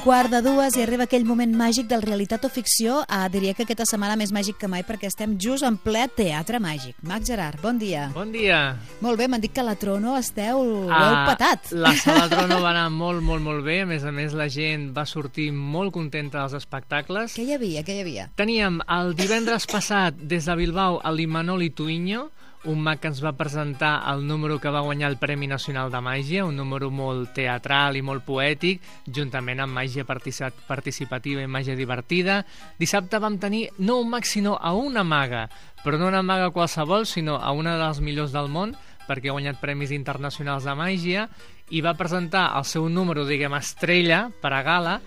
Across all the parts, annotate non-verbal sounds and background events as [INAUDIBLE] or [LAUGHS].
Quart de dues i arriba aquell moment màgic del realitat o ficció. Ah, diria que aquesta setmana més màgic que mai perquè estem just en ple teatre màgic. Mac Gerard, bon dia. Bon dia. Molt bé, m'han dit que a la Trono esteu... Ah, heu patat. La sala [LAUGHS] Trono va anar molt, molt, molt bé. A més a més, la gent va sortir molt contenta dels espectacles. Què hi havia, què hi havia? Teníem el divendres passat, des de Bilbao, el Imanol Ituinho, un mag que ens va presentar el número que va guanyar el Premi Nacional de Màgia, un número molt teatral i molt poètic, juntament amb màgia partici- participativa i màgia divertida. Dissabte vam tenir no un mag, sinó a una maga, però no una maga qualsevol, sinó a una de les millors del món, perquè ha guanyat premis internacionals de màgia, i va presentar el seu número, diguem, estrella, per a gala,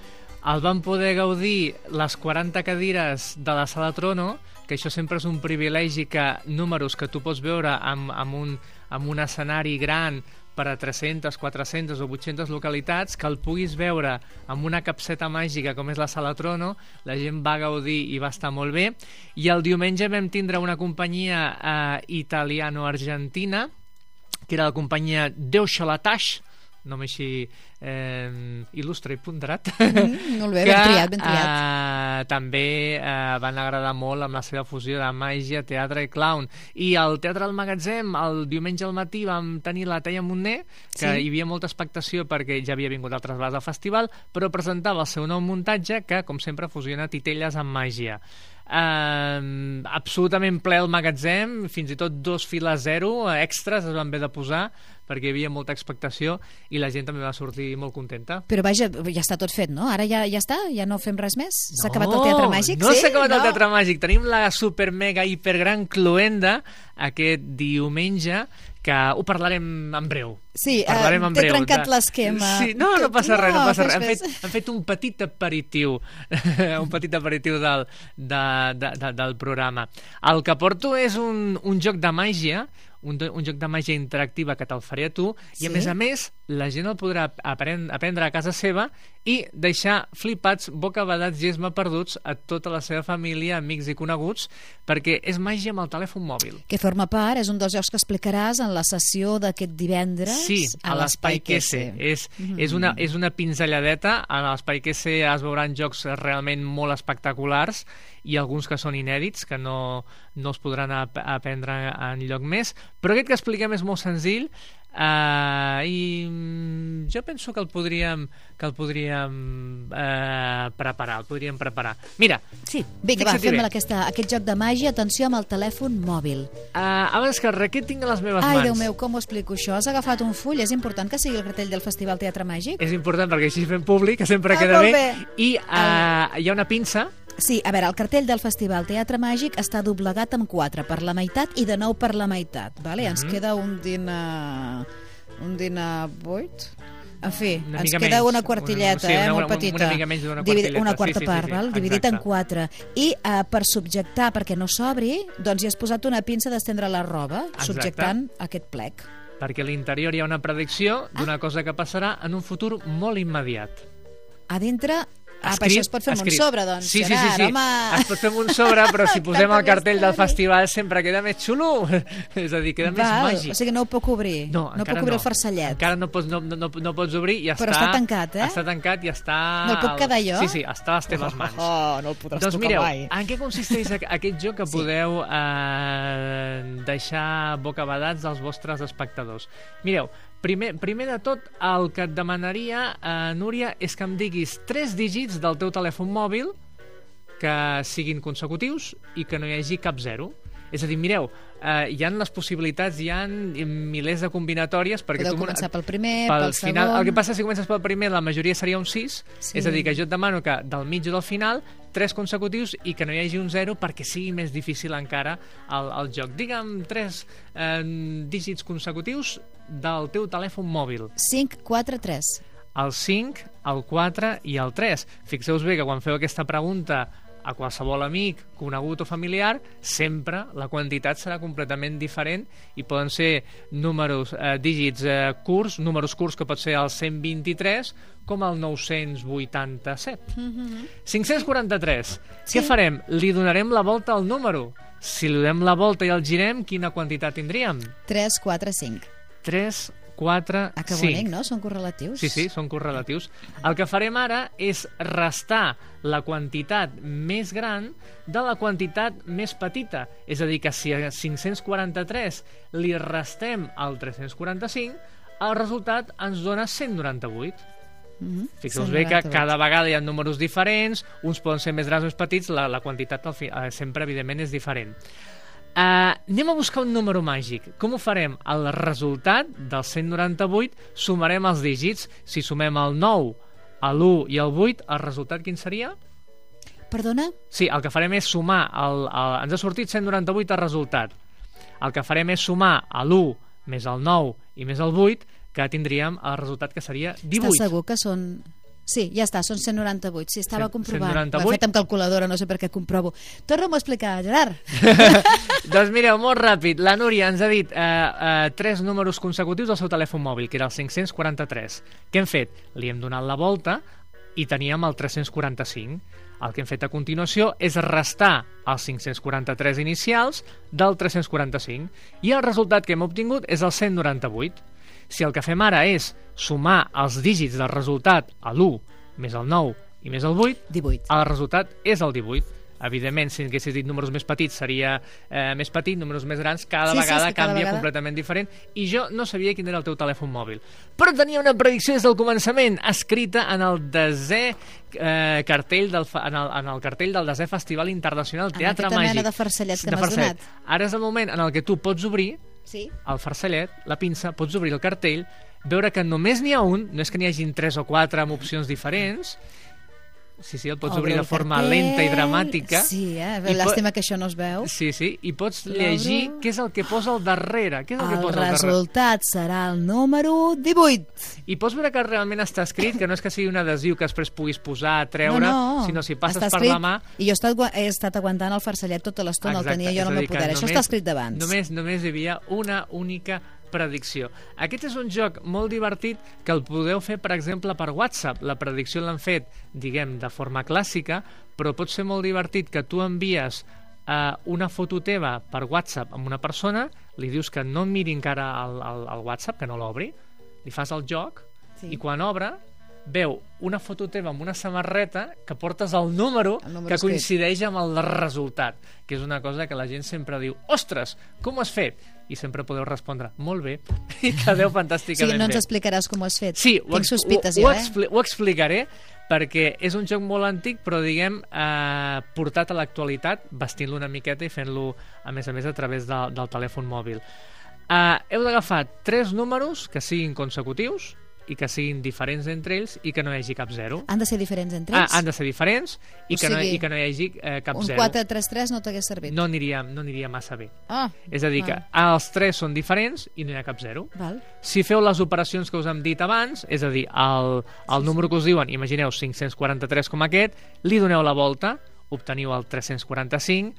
el van poder gaudir les 40 cadires de la Sala Trono, que això sempre és un privilegi que números que tu pots veure amb, amb, un, amb un escenari gran per a 300, 400 o 800 localitats, que el puguis veure amb una capseta màgica com és la Sala Trono, la gent va gaudir i va estar molt bé. I el diumenge vam tindre una companyia eh, italiano-argentina, que era la companyia Déu Xalataix, nom així eh, il·lustre i ponderat, Mm, molt bé, ben triat, ben triat. [LAUGHS] Eh, també eh, van agradar molt amb la seva fusió de màgia, teatre i clown. I al Teatre del Magatzem, el diumenge al matí, vam tenir la Teia Montner, que Sí. hi havia molta expectació perquè ja havia vingut altres vegades al festival, però presentava el seu nou muntatge que, com sempre, fusiona titelles amb màgia. Uh, absolutament ple el magatzem, fins i tot dos files zero eh, extras es van haver de posar perquè hi havia molta expectació i la gent també va sortir molt contenta. Però vaja, ja està tot fet, no? Ara ja, ja està? Ja no fem res més? S'ha acabat el Teatre Màgic? No sí? s'ha acabat no? el Teatre Màgic. Tenim la super mega hiper gran cluenda aquest diumenge que ho parlarem en breu. Sí, eh, Parlarem en t'he breu. trencat de- l'esquema. Sí, no, no passa res, no No, passa res. fes. fet, han fet un petit aperitiu, [LAUGHS] un petit aperitiu del, de, de, de, del programa. El que porto és un, un joc de màgia, un, un joc de màgia interactiva que te'l faré a tu, i Sí? a més a més la gent el podrà aprendre, aprendre a casa seva i deixar flipats, bocabadats i esmaperduts a tota la seva família, amics i coneguts, perquè és màgia amb el telèfon mòbil. Que forma part, és un dels jocs que explicaràs en la sessió d'aquest divendres Sí, a l'Espai Quese. És, és, una, és una pinzelladeta. A l'Espai Quese es veuran jocs realment molt espectaculars i alguns que són inèdits, que no, no es podran ap aprendre en lloc més. Però aquest que expliquem és molt senzill Uh, i mm, jo penso que el podríem que el podríem uh, preparar el podríem preparar mira, Sí, vinga, va, fem aquesta, aquest joc de màgia. Atenció amb el telèfon mòbil. uh, abans que res, què tinc a les meves Ai, mans? Déu meu, com ho explico això? Has agafat un full? És important que sigui el cartell del Festival Teatre Màgic? és important perquè així fem públic que sempre Ah, queda bé, bé. i uh, hi ha una pinça Sí, a veure, el cartell del Festival Teatre Màgic està doblegat en quatre, per la meitat i de nou per la meitat. Vale? Mhm. Ens queda un dinar... un dinar buit? En fi, Una ens queda menys, una una- quartilleta, sí, eh, una- molt una- petita. una mica menys d'una quartilleta, Una sí, quarta sí, sí, part, sí, val? dividit en quatre. I eh, per subjectar, perquè no s'obri, doncs hi has posat una pinça d'estendre la roba, Exacte. subjectant aquest plec. perquè a l'interior hi ha una predicció Ah. d'una cosa que passarà en un futur molt immediat. A dintre... Ah, per això es pot fer amb un escrit. sobre, doncs. Sí, sí, sí, sí. Home... Es pot fer amb un sobre, però [LAUGHS] si posem el cartell del festival sempre queda més xulo. [LAUGHS] És a dir, queda més Val, màgic. O sigui, no ho puc obrir. No, no puc obrir no. el farcellet. Encara no pots, no, no, no, no pots obrir i Però està... està tancat, eh? Està tancat i està... No el puc quedar jo? Sí, sí, està a les teves mans. Oh, no el podràs Doncs tocar mireu, mai. en què consisteix aqu- aquest joc que Sí. podeu eh, deixar bocabadats als vostres espectadors? Mireu, primer, primer de tot, el que et demanaria, eh, Núria, és que em diguis tres dígits del teu telèfon mòbil que siguin consecutius i que no hi hagi cap zero. És a dir, mireu, eh, hi han les possibilitats, hi han milers de combinatòries perquè Podeu tu... començar pel primer, pel pel final, segon... El que passa si comences pel primer, la majoria seria un 6, Sí. és a dir, que jo et demano que del mig o del final, tres consecutius i que no hi hagi un 0 perquè sigui més difícil encara el, el joc. Digue'm tres eh, dígits consecutius del teu telèfon mòbil. 5, 4, 3. El 5, el 4 i el 3. Fixeu-vos bé que quan feu aquesta pregunta a qualsevol amic, conegut o familiar, sempre la quantitat serà completament diferent i poden ser números, eh, dígits eh, curts, números curts que pot ser el 123 com el 987. Mm -hmm. 543. Sí. Què farem? Li donarem la volta al número. Si li donem la volta i el girem, quina quantitat tindríem? 3, 4, 5. 3, 4, Ah, que 5. bonic, no? Són correlatius. Sí, sí, són correlatius. El que farem ara és restar la quantitat més gran de la quantitat més petita. És a dir, que si a 543 li restem el 345, el resultat ens dona 198. Mhm. Fixeu-vos bé que 198. cada vegada hi ha números diferents, uns poden ser més grans o més petits, la, la quantitat al fi, eh, sempre, evidentment, és diferent. Uh, anem a buscar un número màgic. Com ho farem? El resultat del 198 sumarem els dígits. Si sumem el 9, l'1 i el 8, el resultat quin seria? Perdona? Sí, el que farem és sumar... El, el, ens ha sortit 198 el resultat. El que farem és sumar l'1 més el 9 i més el 8, que tindríem el resultat que seria 18. Estàs segur que són... Sí, ja està, són 198. Sí, estava comprovant. 198. Ho he fet amb calculadora, no sé per què comprovo. Torna-m'ho a explicar, Gerard. [LAUGHS] doncs mireu, molt ràpid, la Núria ens ha dit eh, eh, tres números consecutius del seu telèfon mòbil, que era el 543. Què hem fet? Li hem donat la volta i teníem el 345. El que hem fet a continuació és restar els 543 inicials del 345 i el resultat que hem obtingut és el 198. Si el que fem ara és sumar els dígits del resultat a l'1 més el 9 i més el 8, 18. el resultat és el 18. Evidentment, si haguessis dit números més petits seria eh, més petit, números més grans, cada Sí, sí, vegada sí, cada canvia vegada. completament diferent i jo no sabia quin era el teu telèfon mòbil. Però tenia una predicció des del començament, escrita en el desè eh, cartell del, en, el, en el cartell del desè Festival Internacional En Teatre aquesta Màgic. mena de farcellet que m'has donat. Ara és el moment en el que tu pots obrir Sí? el farcellet, la pinça, pots obrir el cartell, veure que només n'hi ha un, no és que n'hi hagin tres o quatre amb opcions diferents, sí, sí, el pots obrir de forma cartell. lenta i dramàtica. Sí, eh? I Llàstima que això no es veu. Sí, sí, i pots llegir què és el que posa al darrere. Què és el, que El posa al darrere? resultat serà el número 18. I pots veure que realment està escrit, que no és que sigui un adhesiu que després puguis posar, treure, no, no. sinó si passes per la mà... I jo he estat, he estat aguantant el farcellet tota l'estona, el tenia jo no meu que poder. Això només- està escrit d'abans. Només, només hi havia una única predicció. Aquest és un joc molt divertit que el podeu fer, per exemple, per WhatsApp. La predicció l'han fet, diguem, de forma clàssica, però pot ser molt divertit que tu envies eh, una foto teva per WhatsApp amb una persona, li dius que no miri encara el, el, el WhatsApp, que no l'obri, li fas el joc, Sí. i quan obre veu una foto teva amb una samarreta que portes el número, El número que coincideix amb el resultat, que és una cosa que la gent sempre diu ostres, com ho has fet? I sempre podeu respondre, molt bé, i [LAUGHS] quedeu O fantàsticament sigui, no ens bé. explicaràs com ho has fet. Sí, ho, Tinc sospites ho, ho, eh? expli ho explicaré perquè és un joc molt antic, però diguem eh, portat a l'actualitat, vestint-lo una miqueta i fent-lo, a més a més, a través de, del telèfon mòbil. Eh, heu d'agafar tres números que siguin consecutius i que siguin diferents entre ells i que no hi hagi cap zero. Han de ser diferents entre Ah, ells? han de ser diferents i, O que, no, sigui, i que no hi hagi eh, cap Un zero. 4-3-3 no t'hagués servit? No aniria, no aniria massa bé. Ah, És a dir, que val. els tres són diferents i no hi ha cap zero. Val. Si feu les operacions que us hem dit abans, és a dir, el, el número que us diuen, imagineu 543 com aquest, li doneu la volta, obteniu el 345,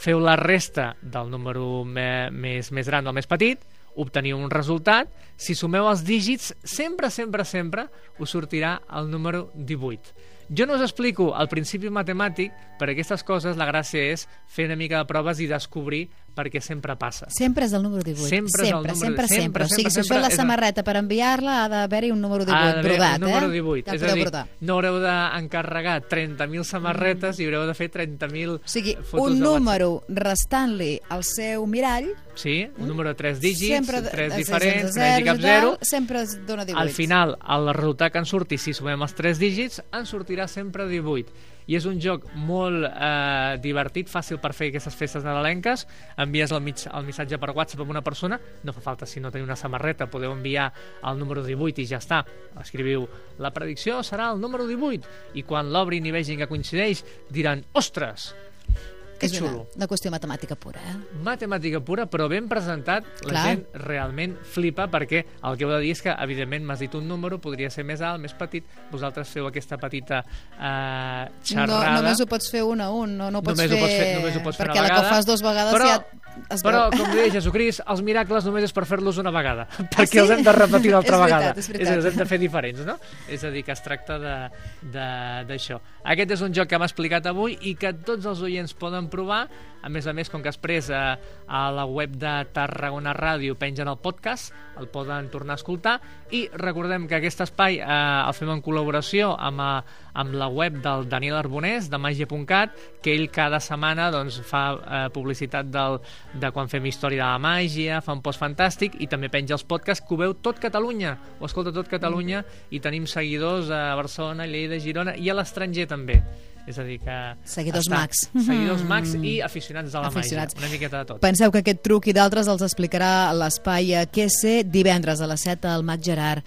feu la resta del número me, més, més gran o més petit, obteniu un resultat, si sumeu els dígits, sempre, sempre, sempre us sortirà el número 18. Jo no us explico el principi matemàtic, per aquestes coses la gràcia és fer una mica de proves i descobrir per què sempre passa. Sempre és el número 18. Sempre és el sempre, número- sempre, sempre, sempre, O sigui, sempre, si us sempre feu la samarreta per enviar-la, ha d'haver-hi un número 18 Ha d'haver brodat, un número eh? 18. Que el és a dir, brodar. no haureu d'encarregar 30.000 samarretes i haureu de fer 30.000 O sigui, fotos un número restant-li al seu mirall. Sí, un número de 3 dígits, sempre, tres de- diferents, de no hi hagi cap zero. sempre es dona 18. Al final, el resultat que ens surti, si sumem els 3 dígits, ens sortirà sempre 18. I és un joc molt eh, divertit, fàcil per fer aquestes festes nadalenques. Envies el, mig, el missatge per WhatsApp a una persona, no fa falta si no teniu una samarreta, podeu enviar el número 18 i ja està. Escriviu, la predicció serà el número 18. I quan l'obrin i vegin que coincideix, diran, ostres, que és xulo. una, una qüestió matemàtica pura, eh? Matemàtica pura, però ben presentat, la Clar. gent realment flipa perquè el que heu de dir és que, evidentment, m'has dit un número, podria ser més alt, més petit, vosaltres feu aquesta petita eh, No, xerrada. només ho pots fer un a un, no, no ho pots Només fer... ho pots fer- només ho pots fer perquè una la que vegada, ho fas dues vegades però ja Es Però, veu. com deia Jesucrist, els miracles només és per fer-los una vegada, perquè sí? els hem de repetir una [LAUGHS] altra És veritat, vegada. és a veritat. dir, els hem de fer diferents, no? És a dir, que es tracta d'això. Aquest és un joc que hem explicat avui i que tots els oients poden provar. A més a més, com que després a, a la web de Tarragona Ràdio pengen el podcast, el poden tornar a escoltar i recordem que aquest espai eh, el fem en col·laboració amb, eh, amb la web del Daniel Arbonès de màgia.cat que ell cada setmana doncs, fa eh, publicitat del, de quan fem història de la màgia, fa un post fantàstic i també penja els podcasts que ho veu tot Catalunya ho escolta tot Catalunya i tenim seguidors a Barcelona, Lleida, Girona i a l'estranger també és a dir que Seguidors està- mags. seguidors Mm. mags i aficionats a la Aficionats. màgia una miqueta de tot Penseu que aquest truc i d'altres els explicarà l'espai a QC divendres a les 7 al Mag Gerard.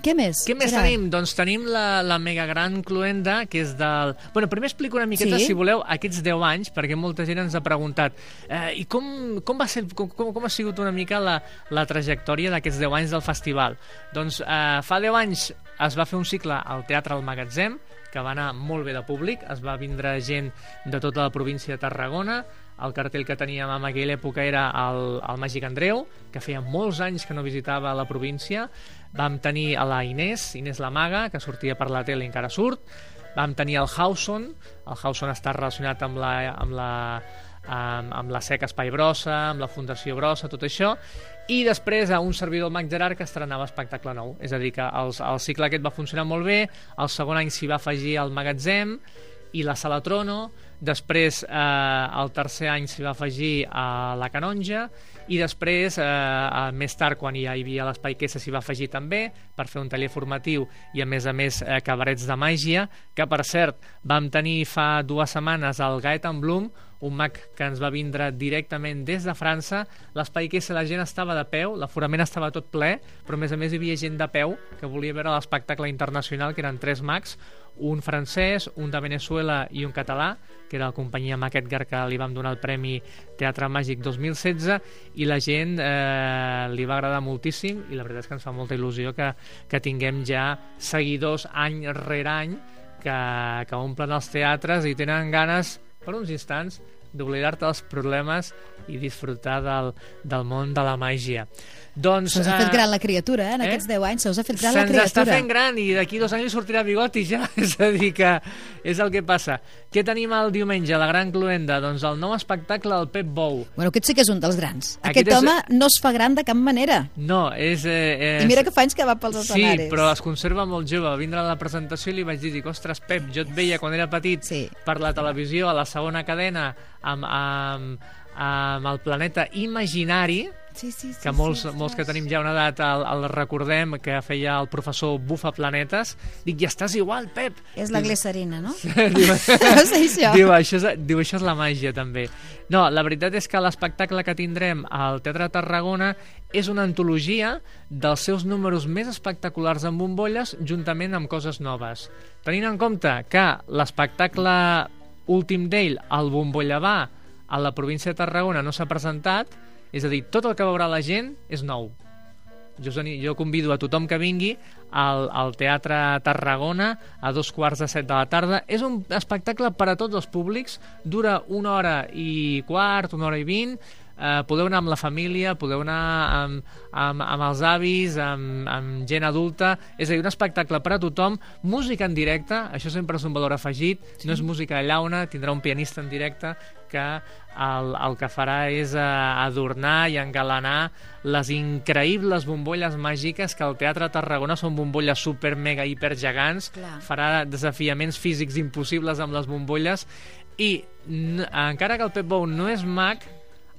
Què més? Què més Gerard? tenim? Doncs tenim la, la mega gran cluenda, que és del... Bueno, primer explico una miqueta, Sí? si voleu, aquests 10 anys, perquè molta gent ens ha preguntat eh, i com, com, va ser, com, com, com ha sigut una mica la, la trajectòria d'aquests 10 anys del festival? Doncs eh, fa 10 anys es va fer un cicle al Teatre al Magatzem, que va anar molt bé de públic, es va vindre gent de tota la província de Tarragona, el cartell que teníem en aquella època era el, el Màgic Andreu, que feia molts anys que no visitava la província. Vam tenir a la Inés, Inés la Maga, que sortia per la tele i encara surt. Vam tenir el Hauson, el Hauson està relacionat amb la, amb la, amb, amb la SEC Espai Brossa, amb la Fundació Brossa, tot això, i després a un servidor Mac Gerard que estrenava espectacle nou. És a dir, que el, el cicle aquest va funcionar molt bé, el segon any s'hi va afegir el magatzem i la Sala Trono, després eh, el tercer any s'hi va afegir a la Canonja i després, eh, eh, més tard, quan ja hi havia l'Espai Quessa, s'hi va afegir també per fer un taller formatiu i, a més a més, eh, cabarets de màgia, que, per cert, vam tenir fa dues setmanes el Gaetan Blum, un mag que ens va vindre directament des de França. L'espai Quessa la gent estava de peu, l'aforament estava tot ple, però a més a més hi havia gent de peu que volia veure l'espectacle internacional, que eren tres mags, un francès, un de Venezuela i un català, que era la companyia Mac Edgar que li vam donar el Premi Teatre Màgic 2016 i la gent eh, li va agradar moltíssim i la veritat és que ens fa molta il·lusió que, que tinguem ja seguidors any rere any que, que omplen els teatres i tenen ganes per uns instants d'oblidar-te dels problemes i disfrutar del, del món de la màgia. Doncs, Se us ha fet eh, gran la criatura, eh? En eh? aquests 10 anys se us ha fet gran la Se'ns està criatura. fent gran i d'aquí dos anys sortirà bigoti ja, [LAUGHS] és a dir que és el que passa. Què tenim el diumenge, la gran cluenda? Doncs el nou espectacle del Pep Bou. Bueno, aquest sí que és un dels grans. Aquest Aquest, és- home no es fa gran de cap manera. No, és... Eh, I mira que fa anys que va pels Sí, escenaris. però es conserva molt jove. Va vindre a la presentació i li vaig dir, dic, ostres, Pep, jo et veia quan era petit Sí. per la televisió a la segona cadena amb, amb, amb el planeta imaginari, Sí, sí, sí, que molts, sí, molts que tenim ja una edat el, el recordem que feia el professor Bufa Planetes dic, ja estàs igual, Pep. És la glicerina, no? [LAUGHS] diu, [LAUGHS] sí, això. diu, això és, diu, això és la màgia també. No, la veritat és que l'espectacle que tindrem al Teatre de Tarragona és una antologia dels seus números més espectaculars en bombolles juntament amb coses noves. Tenint en compte que l'espectacle últim d'ell, el Bombollavà a la província de Tarragona no s'ha presentat és a dir, tot el que veurà la gent és nou jo, jo convido a tothom que vingui al, al Teatre Tarragona a dos quarts de set de la tarda. És un espectacle per a tots els públics, dura una hora i quart, una hora i vint, eh, podeu anar amb la família, podeu anar amb, amb, amb els avis, amb, amb gent adulta, és a dir, un espectacle per a tothom, música en directe, això sempre és un valor afegit, sí. no és música de llauna, tindrà un pianista en directe que el, el que farà és eh, adornar i engalanar les increïbles bombolles màgiques que al Teatre Tarragona són bombolles super, mega, hiper gegants, Clar. farà desafiaments físics impossibles amb les bombolles. I encara que el Pep Bou no és mag,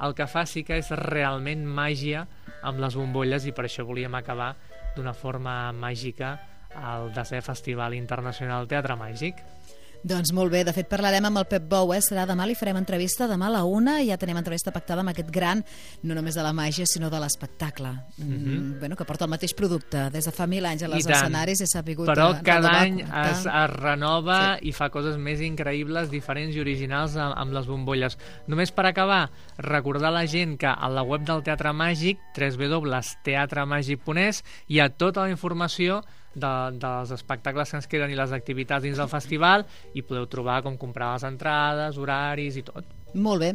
el que fa sí que és realment màgia amb les bombolles i per això volíem acabar d'una forma màgica al desè Festival Internacional Teatre Màgic. Doncs molt bé, de fet parlarem amb el Pep Bou, eh? serà demà, li farem entrevista demà a la una ja tenim entrevista pactada amb aquest gran, no només de la màgia, sinó de l'espectacle. Mm -hmm. bueno, que porta el mateix producte des de fa mil anys a les escenaris i s'ha sabut Però eh, cada any es, es renova sí. i fa coses més increïbles, diferents i originals amb, amb les bombolles. Només per acabar, recordar a la gent que a la web del Teatre Màgic, www.teatremàgic.es, hi ha tota la informació de, dels espectacles que ens queden i les activitats dins del festival i podeu trobar com comprar les entrades, horaris i tot. Molt bé.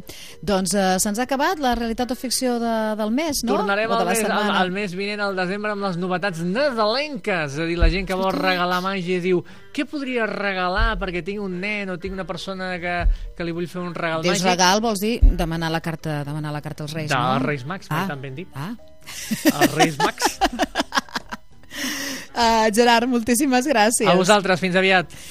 Doncs eh, se'ns ha acabat la realitat o ficció de, del mes, no? Tornarem de al mes, al, al mes vinent, al desembre, amb les novetats nadalenques. És a dir, la gent que vol regalar màgia i diu què podria regalar perquè tinc un nen o tinc una persona que, que li vull fer un regal Dius màgic. regal, vols dir demanar la carta, demanar la carta als Reis, Dels no? Reis Mags, ah. també hem dit. Ah. Els Reis Mags. [LAUGHS] Uh, Gerard, moltíssimes gràcies. A vosaltres, fins aviat.